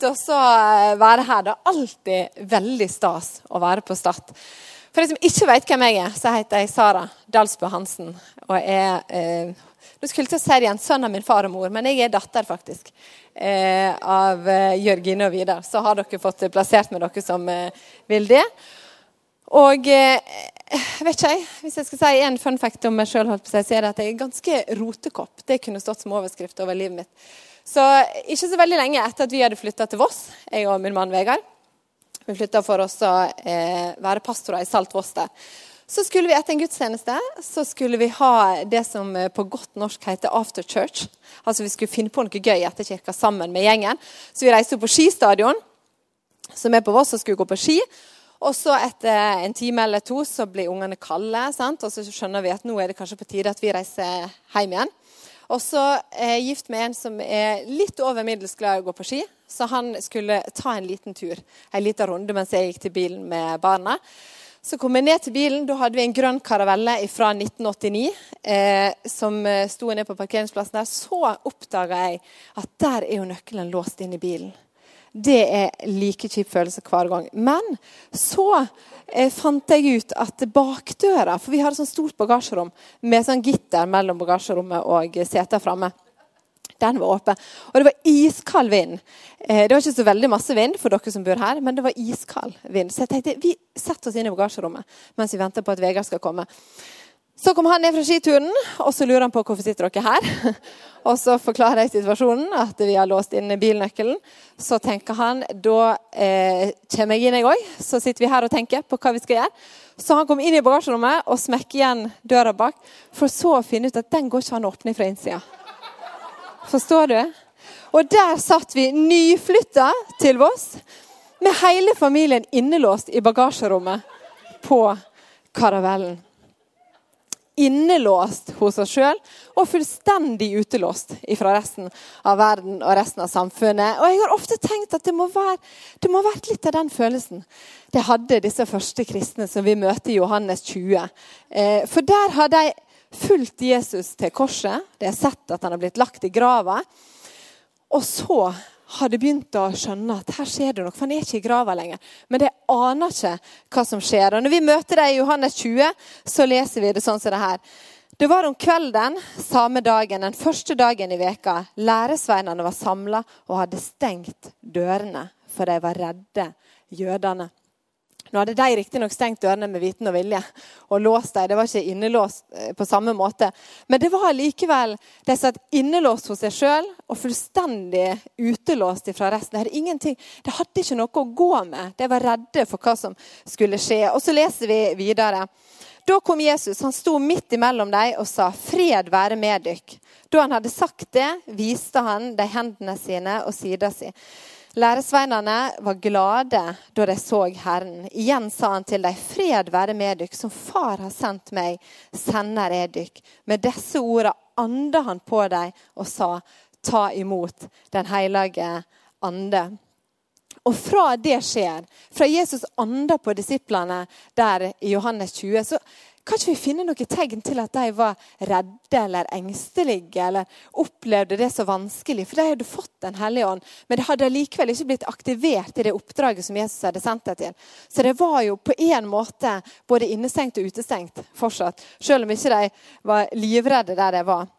fint å eh, være her. Det er alltid veldig stas å være på Stad. For de som ikke vet hvem jeg er, så heter jeg Sara Dalsbø Hansen. Og er eh, Nå skulle jeg til å si det igjen, sønn av min far og mor, men jeg er datter, faktisk. Eh, av eh, Jørgine og Vidar. Så har dere fått plassert med dere som eh, vil det. Og eh, jeg vet ikke, jeg, hvis jeg skal si en fun fact om meg sjøl, så er det at jeg er ganske rotekopp. Det kunne stått som overskrift over livet mitt. Så ikke så veldig lenge etter at vi hadde flytta til Voss, jeg og min mann Vegard Vi flytta for oss å eh, være pastorer i Salt Voss der. Så skulle vi etter en gudstjeneste så skulle vi ha det som eh, på godt norsk heter after church. Altså Vi skulle finne på noe gøy etter kirka sammen med gjengen. Så vi reiste opp på skistadion, som er på Voss, og skulle gå på ski. Og så etter en time eller to så blir ungene kalde, og så skjønner vi at nå er det kanskje på tide at vi reiser hjem igjen. Og så er jeg gift med en som er litt over middels glad i å gå på ski. Så han skulle ta en liten tur, en liten runde mens jeg gikk til bilen med barna. Så kom jeg ned til bilen. Da hadde vi en grønn karavelle fra 1989 eh, som sto ned på parkeringsplassen der. Så oppdaga jeg at der er jo nøkkelen låst inn i bilen. Det er like kjip følelse hver gang. Men så eh, fant jeg ut at bakdøra For vi har et sånt stort bagasjerom med sånn gitter mellom bagasjerommet og setet framme. Den var åpen. Og det var iskald vind. Eh, det var ikke så veldig masse vind for dere som bor her, men det var iskald vind. Så jeg tenkte vi setter oss inn i bagasjerommet mens vi venter på at Vegard skal komme. Så kom han ned fra skituren, og så lurer han på hvorfor sitter dere her. Og så forklarer jeg situasjonen, at vi har låst inn bilnøkkelen. Så tenker han da eh, kommer jeg inn, jeg òg. Så sitter vi her og tenker på hva vi skal gjøre. Så han kom inn i bagasjerommet og smekker igjen døra bak, for så å finne ut at den går ikke an å åpne fra innsida. Forstår du? Og der satt vi nyflytta til Voss med hele familien innelåst i bagasjerommet på karavellen innelåst hos oss sjøl og fullstendig utelåst fra resten av verden og resten av samfunnet. Og jeg har ofte tenkt at det må være det må ha vært litt av den følelsen det hadde disse første kristne som vi møter i Johannes 20. Eh, for der har de fulgt Jesus til korset. De har sett at han har blitt lagt i grava. Og så hadde begynt å skjønne at her skjer det noe. For han er ikke i grava lenger. Men de aner ikke hva som skjer. Og Når vi møter dem i Johannes 20, så leser vi det sånn som det her. Det var om kvelden samme dagen, den første dagen i veka. Læresveinene var samla og hadde stengt dørene, for de var redde jødene. Nå hadde de riktignok stengt dørene med viten og vilje og låst dem. Det var ikke innelåst på samme måte. Men det var likevel de satt innelåst hos seg sjøl og fullstendig utelåst fra resten. De hadde, ingenting, de hadde ikke noe å gå med. De var redde for hva som skulle skje. Og så leser vi videre. Da kom Jesus. Han sto midt imellom dem og sa, 'Fred være med dykk'. Da han hadde sagt det, viste han de hendene sine og sida si. Læresveinene var glade da de så Herren. Igjen sa han til dem, fred være med dykk, som far har sendt meg, sender jeg dykk. Med disse ordene anda han på dem og sa, ta imot Den hellige ande. Og fra det skjer, fra Jesus ander på disiplene der i Johannes 20, så kan ikke vi finne noe tegn til at de var redde eller engstelige eller opplevde det så vanskelig? For de hadde fått Den hellige ånd, men det hadde likevel ikke blitt aktivert i det oppdraget som Jesus hadde sendt dem til. Så det var jo på en måte både innestengt og utestengt fortsatt. Selv om ikke de var livredde der de var.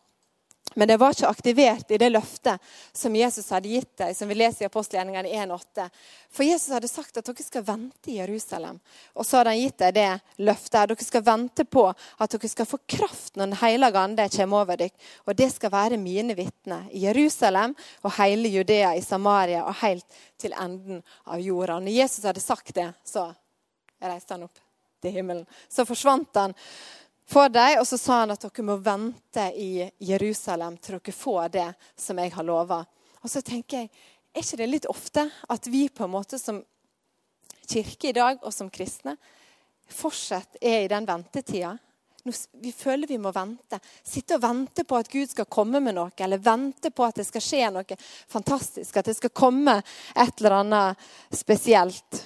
Men det var ikke aktivert i det løftet som Jesus hadde gitt deg, som vi leser i apostelgjerningene 1,8. For Jesus hadde sagt at dere skal vente i Jerusalem. Og så hadde han gitt deg det løftet. Dere skal vente på at dere skal få kraft når Den hellige ande kommer over dere. Og det skal være mine vitner i Jerusalem og hele Judea, i Samaria og helt til enden av jorda. Når Jesus hadde sagt det, så reiste han opp til himmelen. Så forsvant han for dem. Og så sa han at dere må vente i Jerusalem til dere får det som jeg har lova. Og så tenker jeg, er ikke det litt ofte at vi på en måte som kirke i dag og som kristne fortsatt er i den ventetida. Vi føler vi må vente. Sitte og vente på at Gud skal komme med noe, eller vente på at det skal skje noe fantastisk. At det skal komme et eller annet spesielt.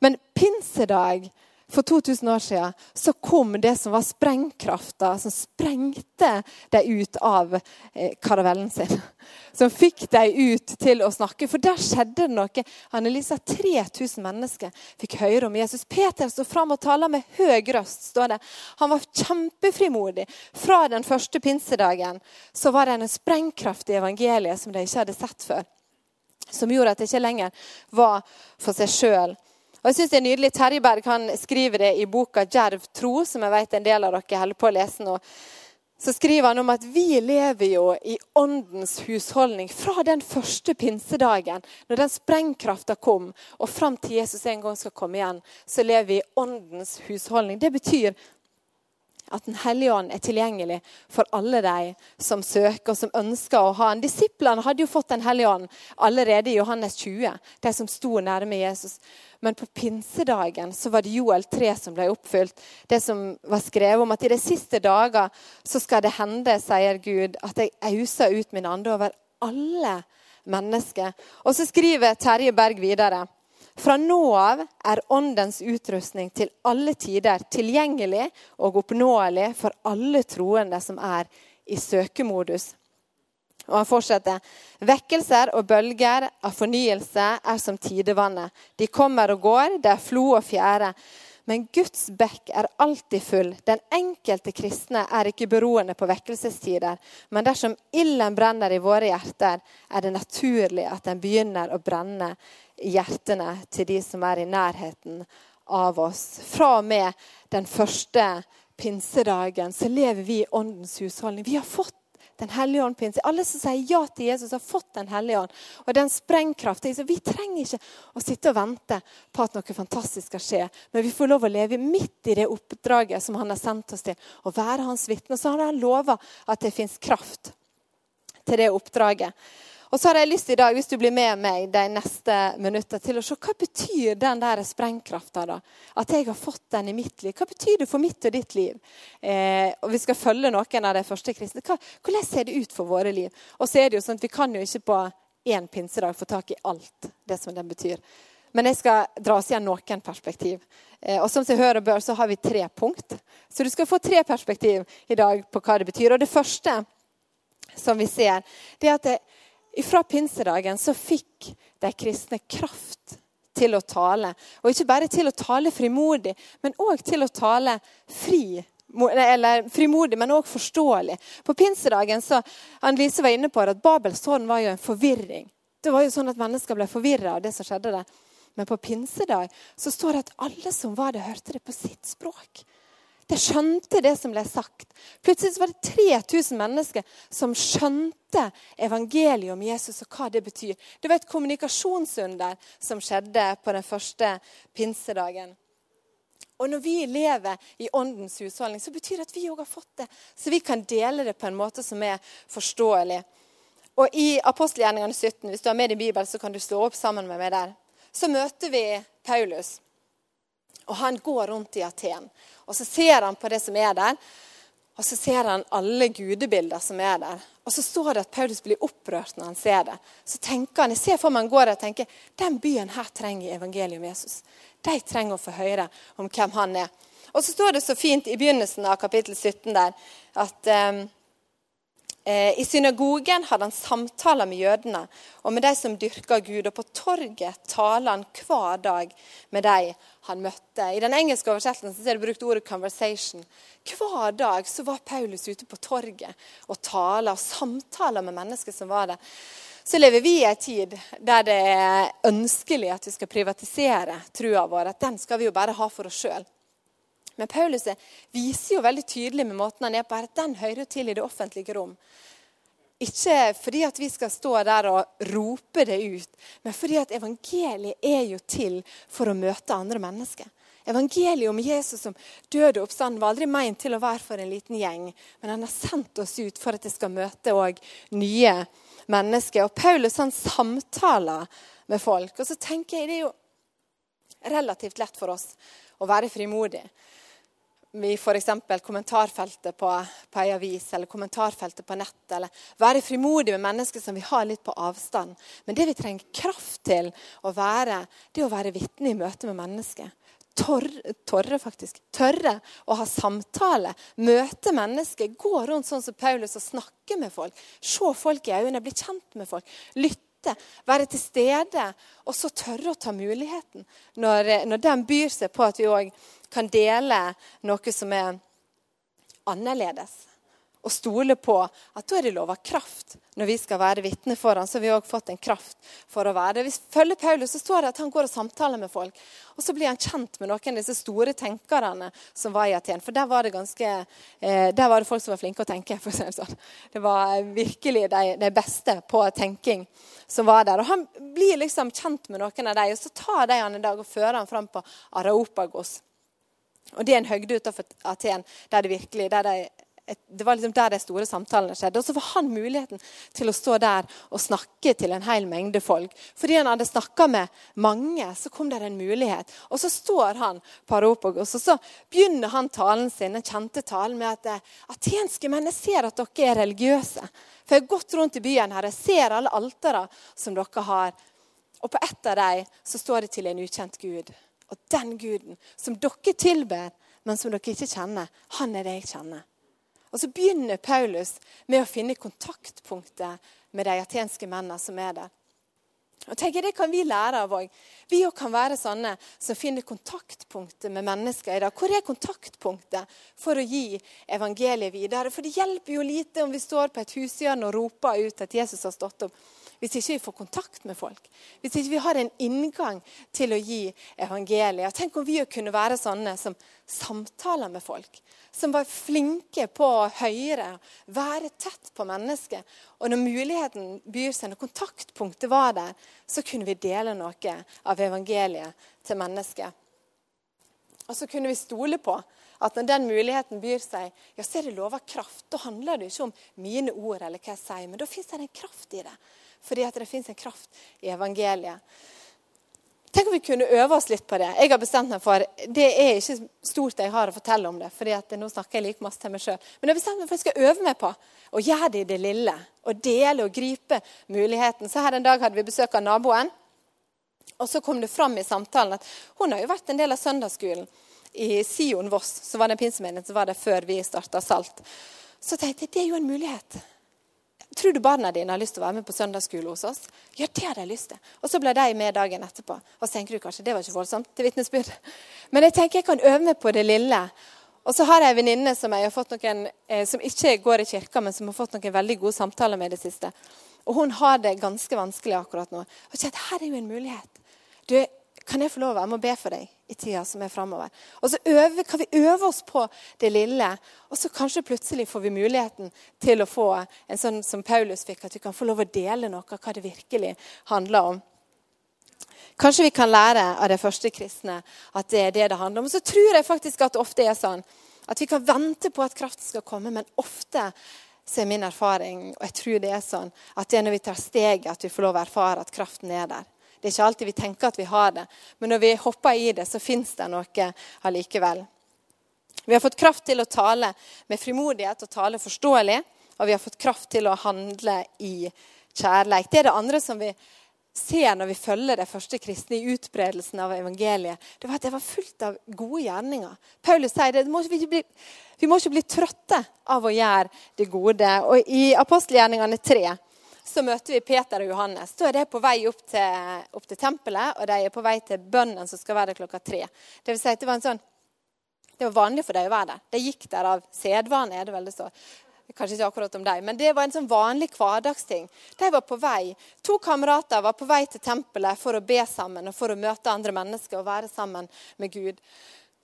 Men pinsedag for 2000 år siden så kom det som var sprengkrafta, som sprengte dem ut av eh, karavellen sin. Som fikk dem ut til å snakke. For der skjedde det noe. Annelisa, 3000 mennesker fikk høre om Jesus. Peter sto fram og talte med høy røst. står det. Han var kjempefrimodig. Fra den første pinsedagen så var det en sprengkraft i evangeliet som de ikke hadde sett før. Som gjorde at det ikke lenger var for seg sjøl. Og jeg synes det er nydelig. Terje Berg han skriver det i boka 'Djerv tro', som jeg vet en del av dere holder på å lese nå. Så skriver han om at vi lever jo i åndens husholdning fra den første pinsedagen, når den sprengkrafta kom, og fram til Jesus en gang skal komme igjen. Så lever vi i åndens husholdning. Det betyr at Den hellige ånd er tilgjengelig for alle de som søker og som ønsker å ha en. Disiplene hadde jo fått Den hellige ånd allerede i Johannes 20, de som sto nærme Jesus. Men på pinsedagen så var det Joel 3 som ble oppfylt. Det som var skrevet om at i de siste dager så skal det hende, sier Gud, at jeg auser ut min ande over alle mennesker. Og så skriver Terje Berg videre. Fra nå av er Åndens utrustning til alle tider tilgjengelig og oppnåelig for alle troende som er i søkemodus. Og han fortsetter. Vekkelser og bølger av fornyelse er som tidevannet. De kommer og går, det er flo og fjære. Men Guds bekk er alltid full. Den enkelte kristne er ikke beroende på vekkelsestider. Men dersom ilden brenner i våre hjerter, er det naturlig at den begynner å brenne hjertene til de som er i nærheten av oss. Fra og med den første pinsedagen så lever vi i åndens husholdning. Vi har fått Den hellige ånd pinse. Alle som sier ja til Jesus, har fått Den hellige ånd. Og den sprengkraften. Vi trenger ikke å sitte og vente på at noe fantastisk skal skje. Men vi får lov å leve midt i det oppdraget som han har sendt oss til. Å være hans vitne. Så har han lova at det fins kraft til det oppdraget. Og så har jeg lyst i dag, hvis du blir med meg de neste minuttene, til å se hva betyr den der sprengkrafta. da? At jeg har fått den i mitt liv. Hva betyr det for mitt og ditt liv? Eh, og Vi skal følge noen av de første kristne. Hva, hvordan ser det ut for våre liv? Og så er det jo sånn at Vi kan jo ikke på én pinsedag få tak i alt det som den betyr. Men jeg skal dra oss igjen noen perspektiv. Eh, og som jeg hører bør, så har vi tre punkt. Så du skal få tre perspektiv i dag på hva det betyr. Og det første som vi ser, det er at det, fra pinsedagen så fikk de kristne kraft til å tale. Og ikke bare til å tale frimodig, men òg til å tale fri. Eller frimodig, men òg forståelig. På pinsedagen så Annelise var inne på at Babels tårn var jo en forvirring. Det var jo sånn at Mennesker ble forvirra av det som skjedde der. Men på pinsedag så står det at alle som var der, hørte det på sitt språk. De skjønte det som ble sagt. Plutselig var det 3000 mennesker som skjønte evangeliet om Jesus og hva det betyr. Det var et kommunikasjonsunder som skjedde på den første pinsedagen. Og når vi lever i åndens husholdning, så betyr det at vi òg har fått det. Så vi kan dele det på en måte som er forståelig. Og i apostelgjerningene 17, hvis du har med din bibel, så kan du slå opp sammen med meg der. Så møter vi Paulus. Og han går rundt i Aten. Og så ser han på det som er der. Og så ser han alle gudebilder som er der. Og så står det at Paulus blir opprørt når han ser det. Så tenker han, Jeg ser for meg han går der og tenker den byen her trenger evangeliet om Jesus. De trenger å få høre om hvem han er. Og så står det så fint i begynnelsen av kapittel 17 der at um, I synagogen hadde han samtaler med jødene og med de som dyrka Gud. Og på torget taler han hver dag med de han møtte. I den engelske oversettelsen er det brukt ordet conversation. Hver dag så var Paulus ute på torget og taler og samtaler med mennesker som var der. Så lever vi i en tid der det er ønskelig at vi skal privatisere trua vår. At den skal vi jo bare ha for oss sjøl. Men Paulus viser jo veldig tydelig med måten han er på at den hører til i det offentlige rom. Ikke fordi at vi skal stå der og rope det ut, men fordi at evangeliet er jo til for å møte andre mennesker. Evangeliet om Jesus som døde og oppstand var aldri meint til å være for en liten gjeng, men han har sendt oss ut for at det skal møte nye mennesker. Og Paulus han samtaler med folk. Og så tenker jeg det er jo relativt lett for oss å være frimodig. I f.eks. kommentarfeltet på, på ei avis eller kommentarfeltet på nett. Eller være frimodig med mennesker som vi har litt på avstand. Men det vi trenger kraft til å være, det er å være vitne i møte med mennesker. Torre, torre, faktisk. Tørre å ha samtale, møte mennesker. Gå rundt sånn som Paulus og snakke med folk. Se folk i øynene, bli kjent med folk. Lytte, være til stede. Og så tørre å ta muligheten når, når den byr seg på at vi òg kan dele noe som er annerledes og stole på at da er det lova kraft når vi skal være vitne for ham. Så har vi òg fått en kraft for å være det. Hvis vi følger Paulus, så står det at han går og samtaler med folk. Og så blir han kjent med noen av disse store tenkerne som var i Aten. For der var det ganske, eh, der var det folk som var flinke å tenke. for å si Det sånn. Det var virkelig de, de, beste på tenking som var der. Og han blir liksom kjent med noen av dem, og så tar de han en dag og fører han fram på Araopagos. Og Det er en høgde utenfor Aten der det virkelig, der de det var liksom der de store samtalene skjedde. Og så var han muligheten til å stå der og snakke til en hel mengde folk. Fordi han hadde snakka med mange, så kom det en mulighet. Og så står han på Aropagos, og så begynner han talen sin, den kjente talen med at eh, atenske menn, jeg ser at dere er religiøse. For jeg har gått rundt i byen her, jeg ser alle altera som dere har. Og på ett av dem så står det til en ukjent gud. Og den guden som dere tilber, men som dere ikke kjenner, han er det jeg kjenner. Og så begynner Paulus med å finne kontaktpunktet med de atenske mennene som er der. Og tenker Det kan vi lære av òg. Vi òg kan være sånne som finner kontaktpunktet med mennesker i dag. Hvor er kontaktpunktet for å gi evangeliet videre? For det hjelper jo lite om vi står på et hushjørne og roper ut at Jesus har stått opp hvis ikke vi får kontakt med folk. Hvis ikke vi har en inngang til å gi evangeliet. Tenk om vi kunne være sånne som samtaler med folk. Som var flinke på å høre, være tett på mennesket. Og når muligheten byr seg, når kontaktpunktet var der, så kunne vi dele noe av evangeliet til mennesket. Og så kunne vi stole på at når den muligheten byr seg, ja, så er det lova kraft. Da handler det ikke om mine ord, eller hva jeg sier, men da fins det en kraft i det. Fordi at det fins en kraft i evangeliet. Tenk om vi kunne øve oss litt på det. Jeg har bestemt meg for, Det er ikke stort jeg har å fortelle om det, at nå snakker jeg like masse til meg sjøl. Men jeg har bestemt meg for at jeg skal øve meg på å gjøre det i det lille. Og dele og gripe muligheten. Så her en dag hadde vi besøk av naboen. Og så kom det fram i samtalen at hun har jo vært en del av søndagsskolen i Sion Voss, som var den pinsemenigheten som var der før vi starta Salt. Så tenkte jeg det er jo en mulighet. Tror du barna dine har lyst til å være med på søndagsskole hos oss? Ja, det hadde jeg lyst til. Og så ble de med dagen etterpå. Og så tenker du kanskje det var ikke voldsomt til vitnesbyrd. Men jeg tenker jeg kan øve meg på det lille. Og så har jeg en venninne som, eh, som ikke går i kirka, men som har fått noen veldig gode samtaler med det siste. Og hun har det ganske vanskelig akkurat nå. Og kjent, her er jo en mulighet. Du, kan jeg få lov å må be for deg i tida som er framover? Og så øver, kan vi øve oss på det lille, og så kanskje plutselig får vi muligheten til å få en sånn som Paulus fikk, at vi kan få lov å dele noe av hva det virkelig handler om. Kanskje vi kan lære av de første kristne at det er det det handler om. Og så tror jeg faktisk at det ofte er sånn at vi kan vente på at kraften skal komme, men ofte så er min erfaring, og jeg tror det er sånn, at det er når vi tar steget, at vi får lov å erfare at kraften er der. Det er ikke alltid vi tenker at vi har det, men når vi hopper i det, så fins det noe allikevel. Vi har fått kraft til å tale med frimodighet og tale forståelig. Og vi har fått kraft til å handle i kjærleik. Det er det andre som vi ser når vi følger de første kristne i utbredelsen av evangeliet. Det var at det var fullt av gode gjerninger. Paulus sier det, vi bli, må ikke bli trøtte av å gjøre det gode. Og I apostelgjerningene 3 så møter vi Peter og Johannes. Da er de på vei opp til, opp til, tempelet, og de er på vei til bønnen som skal være der klokka tre. Det, vil si det, var sånn, det var vanlig for dem å være der. De gikk der av sedvane, er det vel det står. Kanskje ikke akkurat om dem, men det var en sånn vanlig hverdagsting. De var på vei. To kamerater var på vei til tempelet for å be sammen og for å møte andre mennesker og være sammen med Gud.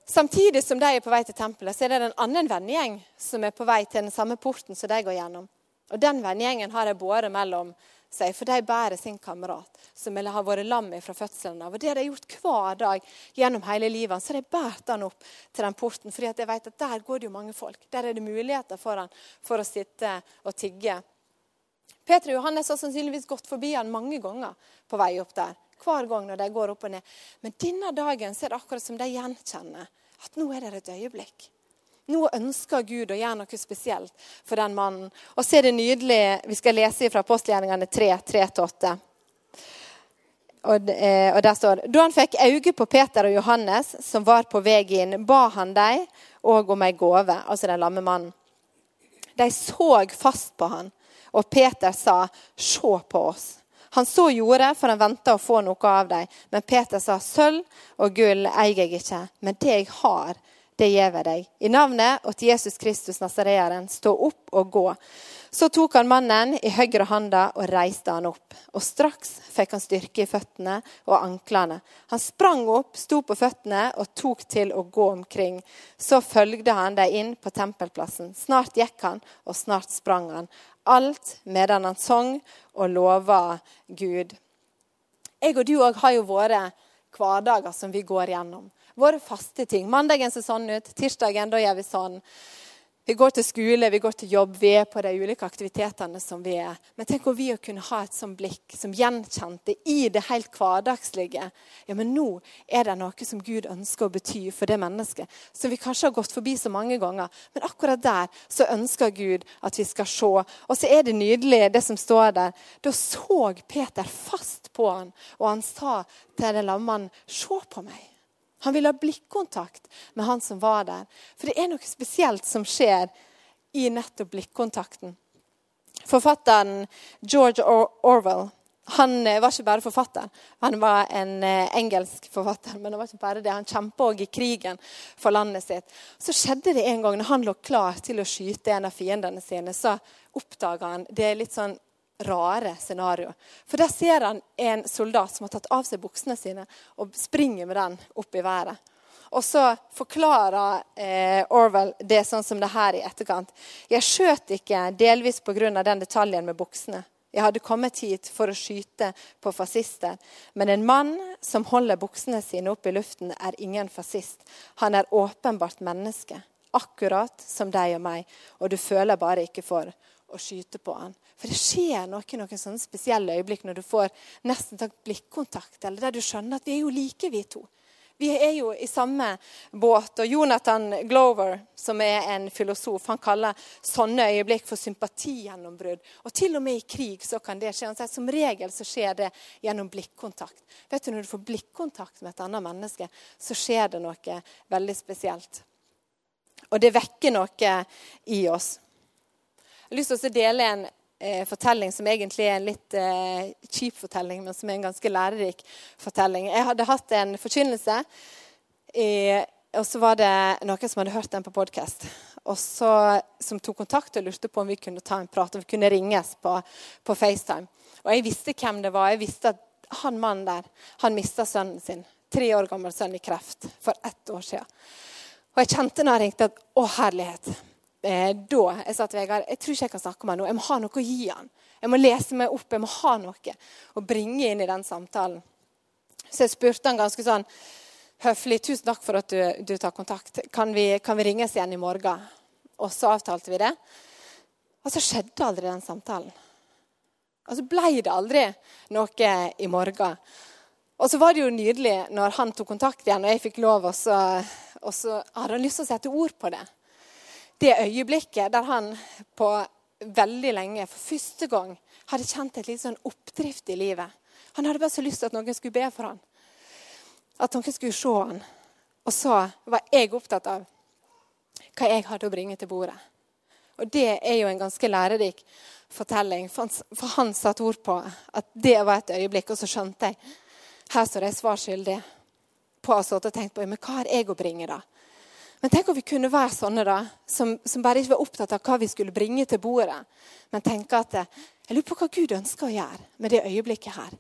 Samtidig som de er på vei til tempelet, så er det en annen vennegjeng som er på vei til den samme porten som de går gjennom. Og Den vennegjengen har de båret mellom seg, for de bærer sin kamerat, som har vært lam fra fødselen av. Og Det har de gjort hver dag gjennom hele livet. Så de båret han opp til den porten, fordi de vet at der går det jo mange folk. Der er det muligheter for han for å sitte og tigge. Peter og Johannes har sannsynligvis gått forbi han mange ganger på vei opp der. hver gang når de går opp og ned. Men denne dagen er det akkurat som de gjenkjenner at nå er det et øyeblikk. Nå ønsker Gud å gjøre noe spesielt for den mannen. Og så er det nydelig Vi skal lese fra apostelgjerningene 3, 3-8. Og, eh, og der står Da han fikk øye på Peter og Johannes, som var på vei inn, ba han dem òg om ei gåve, altså den lamme mannen. De så fast på han, og Peter sa, 'Se på oss'. Han så jordet, for han venta å få noe av dem. Men Peter sa, 'Sølv og gull eier jeg ikke, men det jeg har, det gir jeg deg. I navnet og til Jesus Kristus Nasareeren, stå opp og gå. Så tok han mannen i høyre handa og reiste han opp. Og straks fikk han styrke i føttene og anklene. Han sprang opp, sto på føttene og tok til å gå omkring. Så følgde han dem inn på tempelplassen. Snart gikk han, og snart sprang han. Alt medan han sang og lova Gud. Jeg og du òg har jo våre hverdager som vi går gjennom våre faste ting. Mandagen ser sånn ut, tirsdagen da gjør vi sånn. Vi går til skole, vi går til jobb, vi er på de ulike aktivitetene som vi er. Men tenk om vi å kunne ha et sånt blikk som gjenkjente i det helt hverdagslige. Ja, men nå er det noe som Gud ønsker å bety for det mennesket. Som vi kanskje har gått forbi så mange ganger. Men akkurat der så ønsker Gud at vi skal se. Og så er det nydelig, det som står der. Da så Peter fast på han, og han sa til den lammen, se på meg. Han ville ha blikkontakt med han som var der. For det er noe spesielt som skjer i nettopp blikkontakten. Forfatteren George Orwell han eh, var ikke bare forfatter. Han var en eh, engelsk forfatter. Men han var ikke bare det. Han kjempa òg i krigen for landet sitt. Så skjedde det en gang når han lå klar til å skyte en av fiendene sine, så oppdaga han det litt sånn rare scenario. For der ser han en soldat som har tatt av seg buksene sine og springer med den opp i været. Og så forklarer eh, Orwell det sånn som det her i etterkant. Jeg skjøt ikke delvis pga. den detaljen med buksene. Jeg hadde kommet hit for å skyte på fascister. Men en mann som holder buksene sine opp i luften, er ingen fascist. Han er åpenbart menneske. Akkurat som deg og meg. Og du føler bare ikke for å skyte på han. For det skjer noe noen sånne spesielle øyeblikk når du får nesten blikkontakt, eller der du skjønner at vi er jo like, vi to. Vi er jo i samme båt. Og Jonathan Glover, som er en filosof, han kaller sånne øyeblikk for sympatigjennombrudd. Og til og med i krig så kan det skje. Han sier Som regel så skjer det gjennom blikkontakt. Vet du, Når du får blikkontakt med et annet menneske, så skjer det noe veldig spesielt. Og det vekker noe i oss. Jeg har lyst til å dele en eh, fortelling som egentlig er en litt eh, kjip fortelling, men som er en ganske lærerik fortelling. Jeg hadde hatt en forkynnelse, og så var det noen som hadde hørt den på podkast. Som tok kontakt og lurte på om vi kunne ta en prat, om vi kunne ringes på, på FaceTime. Og jeg visste hvem det var. Jeg visste at han mannen der han mista sønnen sin. Tre år gammel sønn i kreft for ett år siden. Og jeg kjente når jeg ringte at å, herlighet eh, da jeg sa til Vegard jeg tror ikke jeg kan snakke med ham nå. Jeg må ha noe å gi han. Jeg må lese meg opp, jeg må ha noe å bringe inn i den samtalen. Så jeg spurte han ganske sånn høflig tusen takk for at du, du tar kontakt. Kan vi, kan vi, ringes igjen i morgen? Og så avtalte vi det. Og så skjedde aldri den samtalen. Og så ble det aldri noe i morgen. Og så var det jo nydelig når han tok kontakt igjen, og jeg fikk lov, og så, og så hadde han lyst til å sette ord på det det øyeblikket der han på veldig lenge for første gang hadde kjent et litt sånn oppdrift i livet. Han hadde bare så lyst til at noen skulle be for han. At noen skulle se han. Og så var jeg opptatt av hva jeg hadde å bringe til bordet. Og det er jo en ganske lærerik fortelling. For han, for han satte ord på at det var et øyeblikk, og så skjønte jeg her står jeg svar skyldig på å ha tenkt på men hva har jeg å bringe da? Men tenk om vi kunne være sånne da, som, som, bare ikke var opptatt av hva vi skulle bringe til bordet, men tenke at jeg lurer på hva Gud ønsker å gjøre med det øyeblikket her.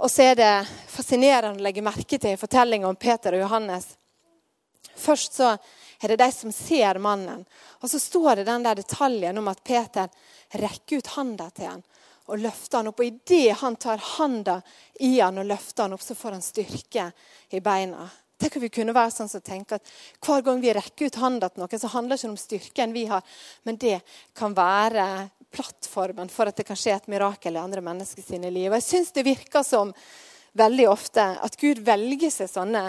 Og så er det fascinerende å legge merke til i fortellinga om Peter og Johannes. Først så er det de som ser mannen. Og så står det den der detaljen om at Peter rekker ut handa til han og løfter han opp. Og idet han tar handa i han og løfter han opp, så får han styrke i beina. Tenk om vi kunne være sånn som tenker at hver gang vi rekker ut hånda til noen, så handler det ikke om styrken vi har, men det kan være plattformen for at det kan skje et mirakel i andre mennesker sine liv. Og jeg syns det virker som veldig ofte at Gud velger seg sånne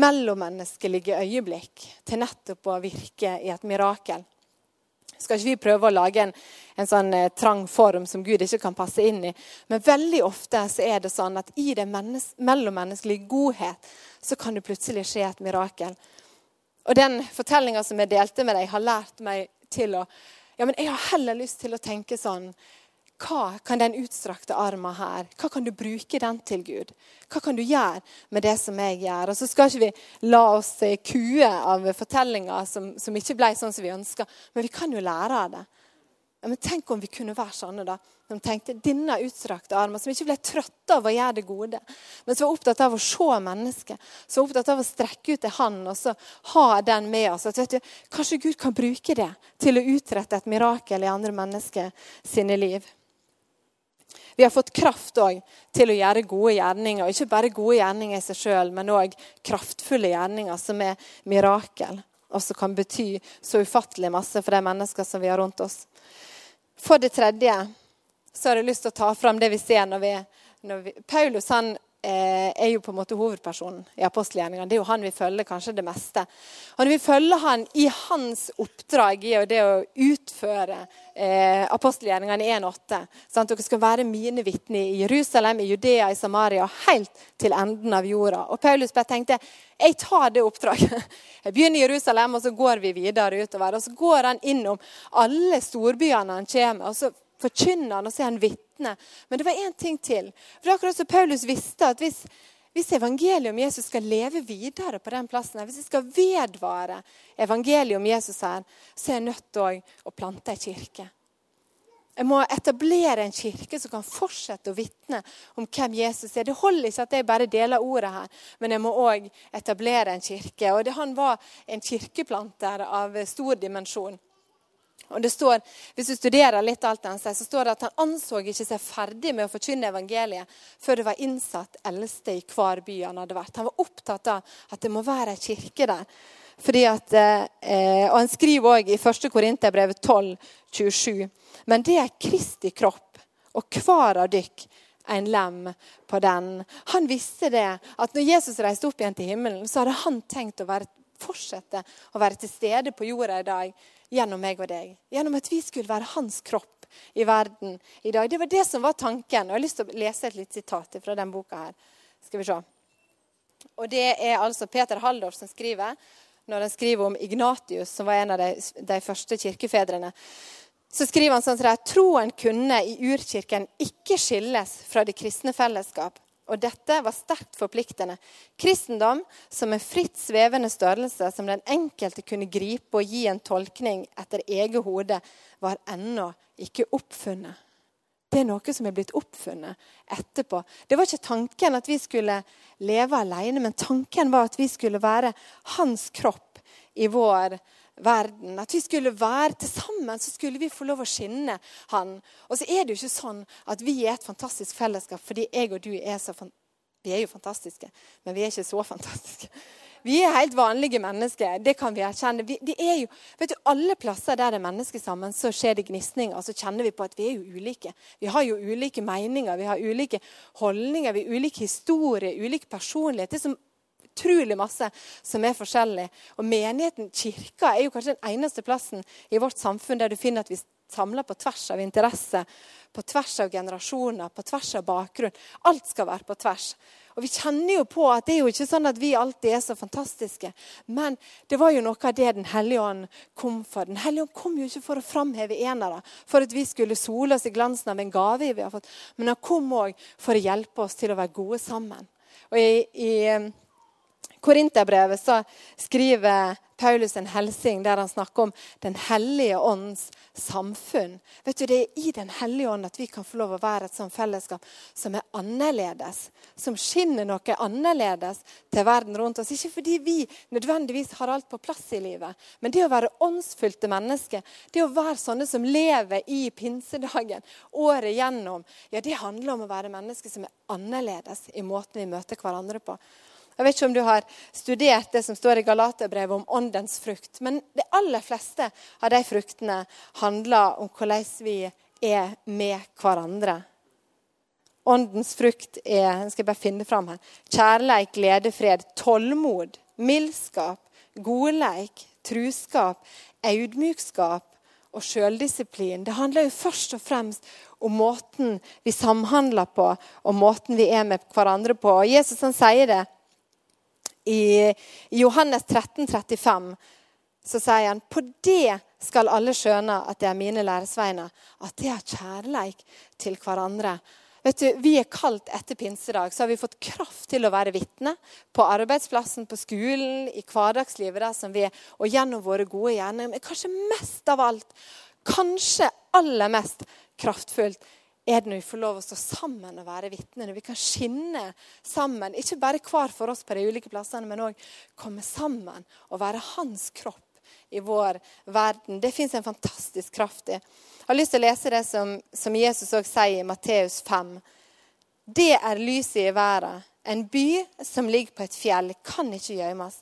mellommenneskelige øyeblikk til nettopp å virke i et mirakel. Skal ikke vi prøve å lage en, en sånn eh, trang form som Gud ikke kan passe inn i? Men veldig ofte så er det sånn at i det mellommenneskelige godhet så kan det plutselig skje et mirakel. Og den fortellinga som jeg delte med deg, har lært meg til å ja, men Jeg har heller lyst til å tenke sånn hva kan den utstrakte armen her Hva kan du bruke den til, Gud? Hva kan du gjøre med det som jeg gjør? Og så skal ikke vi la oss kue av fortellinger som, som ikke ble sånn som vi ønska, Men vi kan jo lære av det. Men Tenk om vi kunne være sånne, da. Som tenkte denne utstrakte armen, som ikke ble trøtte av å gjøre det gode, men som var opptatt av å se mennesket, som var opptatt av å strekke ut en hånd og så ha den med oss. Du, kanskje Gud kan bruke det til å utrette et mirakel i andre mennesker sine liv. Vi har fått kraft til å gjøre gode gjerninger. Ikke bare gode gjerninger i seg sjøl, men òg kraftfulle gjerninger som er mirakel. Og som kan bety så ufattelig masse for de mennesker som vi har rundt oss. For det tredje så har jeg lyst til å ta fram det vi ser når vi, når vi Paulus han er jo på en måte hovedpersonen i apostelgjerningene. Det er jo han vi følger kanskje det meste. Og når vi følger han i hans oppdrag i det å utføre eh, apostelgjerningene 1.8 sånn Dere skal være mine vitner i Jerusalem, i Judea, i Samaria, helt til enden av jorda. Og Paulus bare tenkte jeg tar det oppdraget. Jeg begynner i Jerusalem, og så går vi videre utover. Og så går han innom alle storbyene han kommer. og så forkynner han, og så er han vitne. Men det var én ting til. For det er akkurat som Paulus visste at hvis, hvis evangeliet om Jesus skal leve videre på den plassen, her, hvis vi skal vedvare evangeliet om Jesus her, så er jeg nødt til å plante ei kirke. Jeg må etablere en kirke som kan fortsette å vitne om hvem Jesus er. Det holder ikke at jeg bare deler ordet her, men jeg må òg etablere en kirke. Og det, Han var en kirkeplanter av stor dimensjon. Og det står, Hvis du studerer litt alt han sier, så står det at han anså ikke seg ferdig med å forkynne evangeliet før det var innsatt eldste i hver by han hadde vært. Han var opptatt av at det må være ei kirke der. Fordi at, eh, og Han skriver òg i 1. Korinterbrev 12, 27. Men det er Kristi kropp, og hver av dykk en lem på den. Han visste det, at når Jesus reiste opp igjen til himmelen, så hadde han tenkt å være, fortsette å være til stede på jorda i dag gjennom meg og deg. Gjennom at vi skulle være hans kropp i verden i dag. Det var det som var tanken. Og jeg har lyst til å lese et litt sitat fra den boka her. Skal vi se. Og det er altså Peter Halldorf som skriver, når han skriver om Ignatius, som var en av de, de første kirkefedrene. Så skriver han sånn at troen kunne i urkirken ikke skilles fra det kristne fellesskap. Og dette var sterkt forpliktende. Kristendom som en fritt svevende størrelse som den enkelte kunne gripe og gi en tolkning etter eget hode, var ennå ikke oppfunnet. Det er noe som er blitt oppfunnet etterpå. Det var ikke tanken at vi skulle leve alene, men tanken var at vi skulle være hans kropp i vår verden. At vi skulle være til sammen, så skulle vi få lov å skinne han. Og så er det jo ikke sånn at vi er et fantastisk fellesskap fordi jeg og du er så Vi er jo fantastiske, men vi er ikke så fantastiske. Vi er helt vanlige mennesker. Det kan vi erkjenne. Vi, det er jo, vet du, Alle plasser der det er mennesker sammen, så skjer det gnisninger. Så kjenner vi på at vi er jo ulike. Vi har jo ulike meninger, vi har ulike holdninger, vi har ulike historier, ulik personlighet. Det som utrolig masse som er forskjellig. Og menigheten, kirka, er jo kanskje den eneste plassen i vårt samfunn der du finner at vi samler på tvers av interesse, på tvers av generasjoner, på tvers av bakgrunn. Alt skal være på tvers. Og Vi kjenner jo på at det er jo ikke sånn at vi alltid er så fantastiske. Men det var jo noe av det Den hellige ånd kom for. Den hellige ånd kom jo ikke for å framheve enere, for at vi skulle sole oss i glansen av en gave vi har fått. Men han kom òg for å hjelpe oss til å være gode sammen. Og i, i Korinterbrevet så skriver Paulus en helsing der han snakker om Den hellige ånds samfunn. Vet du, Det er i Den hellige ånd at vi kan få lov å være et sånt fellesskap som er annerledes. Som skinner noe annerledes til verden rundt oss. Ikke fordi vi nødvendigvis har alt på plass i livet, men det å være åndsfylte mennesker, det å være sånne som lever i pinsedagen året gjennom, ja, det handler om å være mennesker som er annerledes i måten vi møter hverandre på. Jeg vet ikke om du har studert det som står i Galaterbrevet om åndens frukt. Men de aller fleste av de fruktene handler om hvordan vi er med hverandre. Åndens frukt er jeg skal bare finne fram her, kjærleik, glede, fred, tålmod, mildskap, godleik, truskap, audmykskap og sjøldisiplin. Det handler jo først og fremst om måten vi samhandler på, og måten vi er med hverandre på. Og Jesus han sier det i Johannes 13, 35. Så sier han på det skal alle skjønne at det er mine læresveiner, at det er kjærleik til hverandre. Vet du, Vi er kalt etter pinsedag, så har vi fått kraft til å være vitne. På arbeidsplassen, på skolen, i hverdagslivet der som vi er, og gjennom våre gode gjerninger. Men kanskje mest av alt, kanskje aller mest kraftfullt, er det når vi får lov å stå sammen og være vitner, Når vi kan skinne sammen. Ikke bare hver for oss på de ulike plassene, men òg komme sammen og være hans kropp i vår verden. Det fins en fantastisk kraft i. Jeg har lyst til å lese det som, som Jesus òg sier i Matteus 5. Det er lyset i verden. En by som ligger på et fjell, kan ikke gjemmes.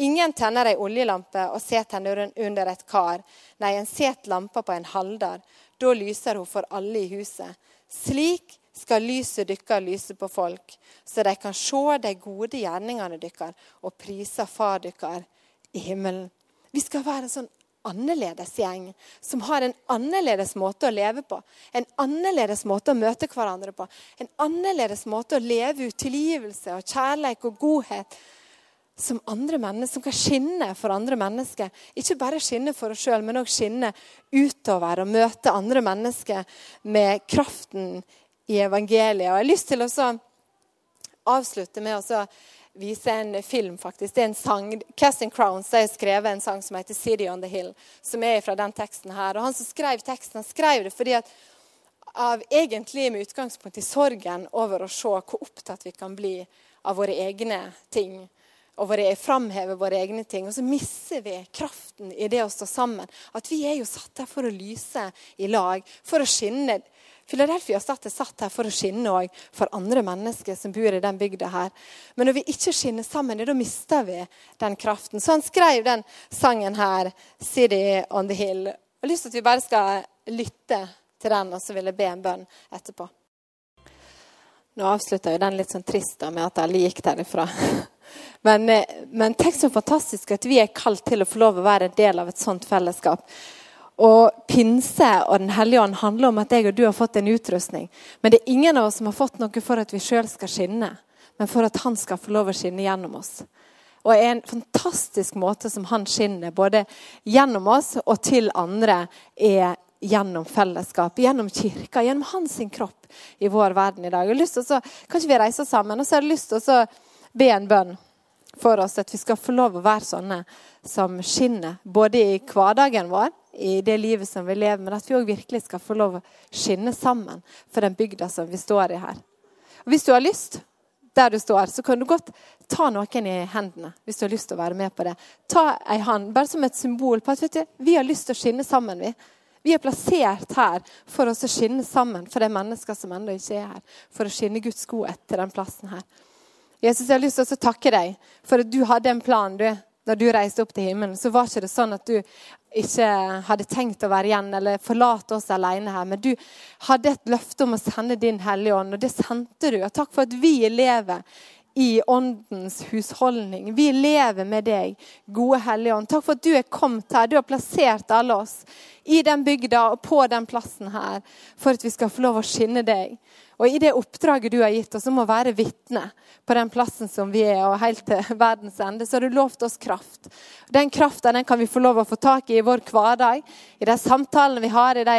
Ingen tenner ei oljelampe og setter den under et kar. Nei, en setter lampa på en halder. Da lyser hun for alle i huset. Slik skal lyset dykkar lyse på folk, så de kan se de gode gjerningene dykkar og prise far dykkar i himmelen. Vi skal være en sånn annerledes gjeng som har en annerledes måte å leve på. En annerledes måte å møte hverandre på. En annerledes måte å leve ut tilgivelse og kjærlighet og godhet som andre mennesker, som kan skinne for andre mennesker. Ikke bare skinne for oss sjøl, men òg skinne utover og møte andre mennesker med kraften i evangeliet. Og Jeg har lyst til å avslutte med å vise en film, faktisk. Det er en sang. Casting Crowns har skrevet en sang som heter 'City on the Hill', som er fra den teksten her. Og Han som skrev teksten, han skrev det fordi at av egentlig med utgangspunkt i sorgen over å se hvor opptatt vi kan bli av våre egne ting. Og våre, framheve våre egne ting. Og så mister vi kraften i det å stå sammen. At vi er jo satt her for å lyse i lag, for å skinne Philadelphia Stad er satt her for å skinne òg for andre mennesker som bor i den bygda her. Men når vi ikke skinner sammen, da mister vi den kraften. Så han skrev den sangen her, 'City on the Hill'. Jeg har lyst til at vi bare skal lytte til den, og så vil jeg be en bønn etterpå. Nå avslutta jo den litt sånn trist da, med at alle gikk derifra. Men, eh, men tenk så fantastisk at vi er kalt til å få lov å være en del av et sånt fellesskap. Og pinse og Den hellige ånd handler om at jeg og du har fått en utrustning. Men det er ingen av oss som har fått noe for at vi sjøl skal skinne, men for at han skal få lov å skinne gjennom oss. Og en fantastisk måte som han skinner både gjennom oss og til andre, er gjennom fellesskap, gjennom kirka, gjennom hans kropp i vår verden i dag. Jeg har lyst til å, Kan ikke vi reise sammen? Og så har jeg lyst til å be en bønn for oss, at vi skal få lov å være sånne som skinner, både i hverdagen vår i det livet som vi lever, men at vi òg virkelig skal få lov å skinne sammen for den bygda som vi står i her. Og Hvis du har lyst der du står, så kan du godt ta noen i hendene hvis du har lyst til å være med på det. Ta ei hand, bare som et symbol på at du, vi har lyst til å skinne sammen. Vi Vi er plassert her for oss å skinne sammen for de mennesker som ennå ikke er her. For å skinne Guds godhet til den plassen her. Jesus, jeg har lyst til å takke deg for at du hadde en plan. du når du reiste opp til himmelen, så var ikke det sånn at du ikke hadde tenkt å være igjen eller forlate oss alene her. Men du hadde et løfte om å sende din Hellige Ånd, og det sendte du. Og takk for at vi lever i Åndens husholdning. Vi lever med deg, gode Hellige Ånd. Takk for at du er kommet her. Du har plassert alle oss i den bygda og på den plassen her for at vi skal få lov å skinne deg. Og i det oppdraget du har gitt oss om å være vitne på den plassen som vi er, og helt til verdens ende, så har du lovt oss kraft. Den krafta kan vi få lov å få tak i i vår hverdag, i de samtalene vi har, i de,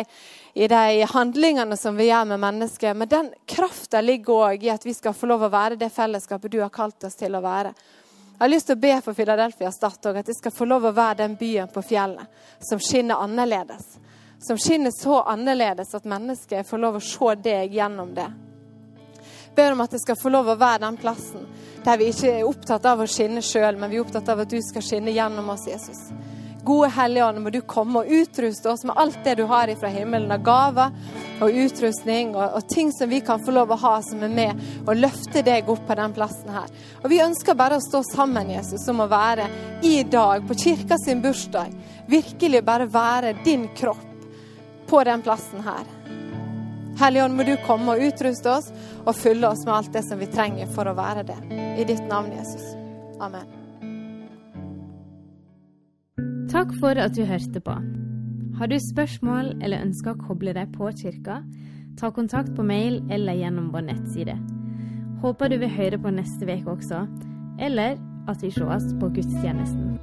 i de handlingene som vi gjør med mennesker. Men den krafta ligger òg i at vi skal få lov å være det fellesskapet du har kalt oss til å være. Jeg har lyst til å be for Philadelphia Stad òg, at de skal få lov å være den byen på fjellet som skinner annerledes som skinner så annerledes at mennesket får lov å se deg gjennom det. Ber om at det skal få lov å være den plassen der vi ikke er opptatt av å skinne sjøl, men vi er opptatt av at du skal skinne gjennom oss, Jesus. Gode Hellige Ånd, må du komme og utruste oss med alt det du har ifra himmelen av gaver og utrustning og, og, ting som vi kan få lov å ha som er med og løfte deg opp på den plassen her. Og Vi ønsker bare å stå sammen, Jesus, om å være i dag, på kirka sin bursdag, virkelig bare være din kropp på den plassen her. Hellige Ånd, må du komme og utruste oss og fylle oss med alt det som vi trenger for å være det. I ditt navn, Jesus. Amen. Takk for at du hørte på. Har du spørsmål eller ønsker å koble deg på kirka, ta kontakt på mail eller gjennom vår nettside. Håper du vil høre på neste uke også, eller at vi sees på gudstjenesten.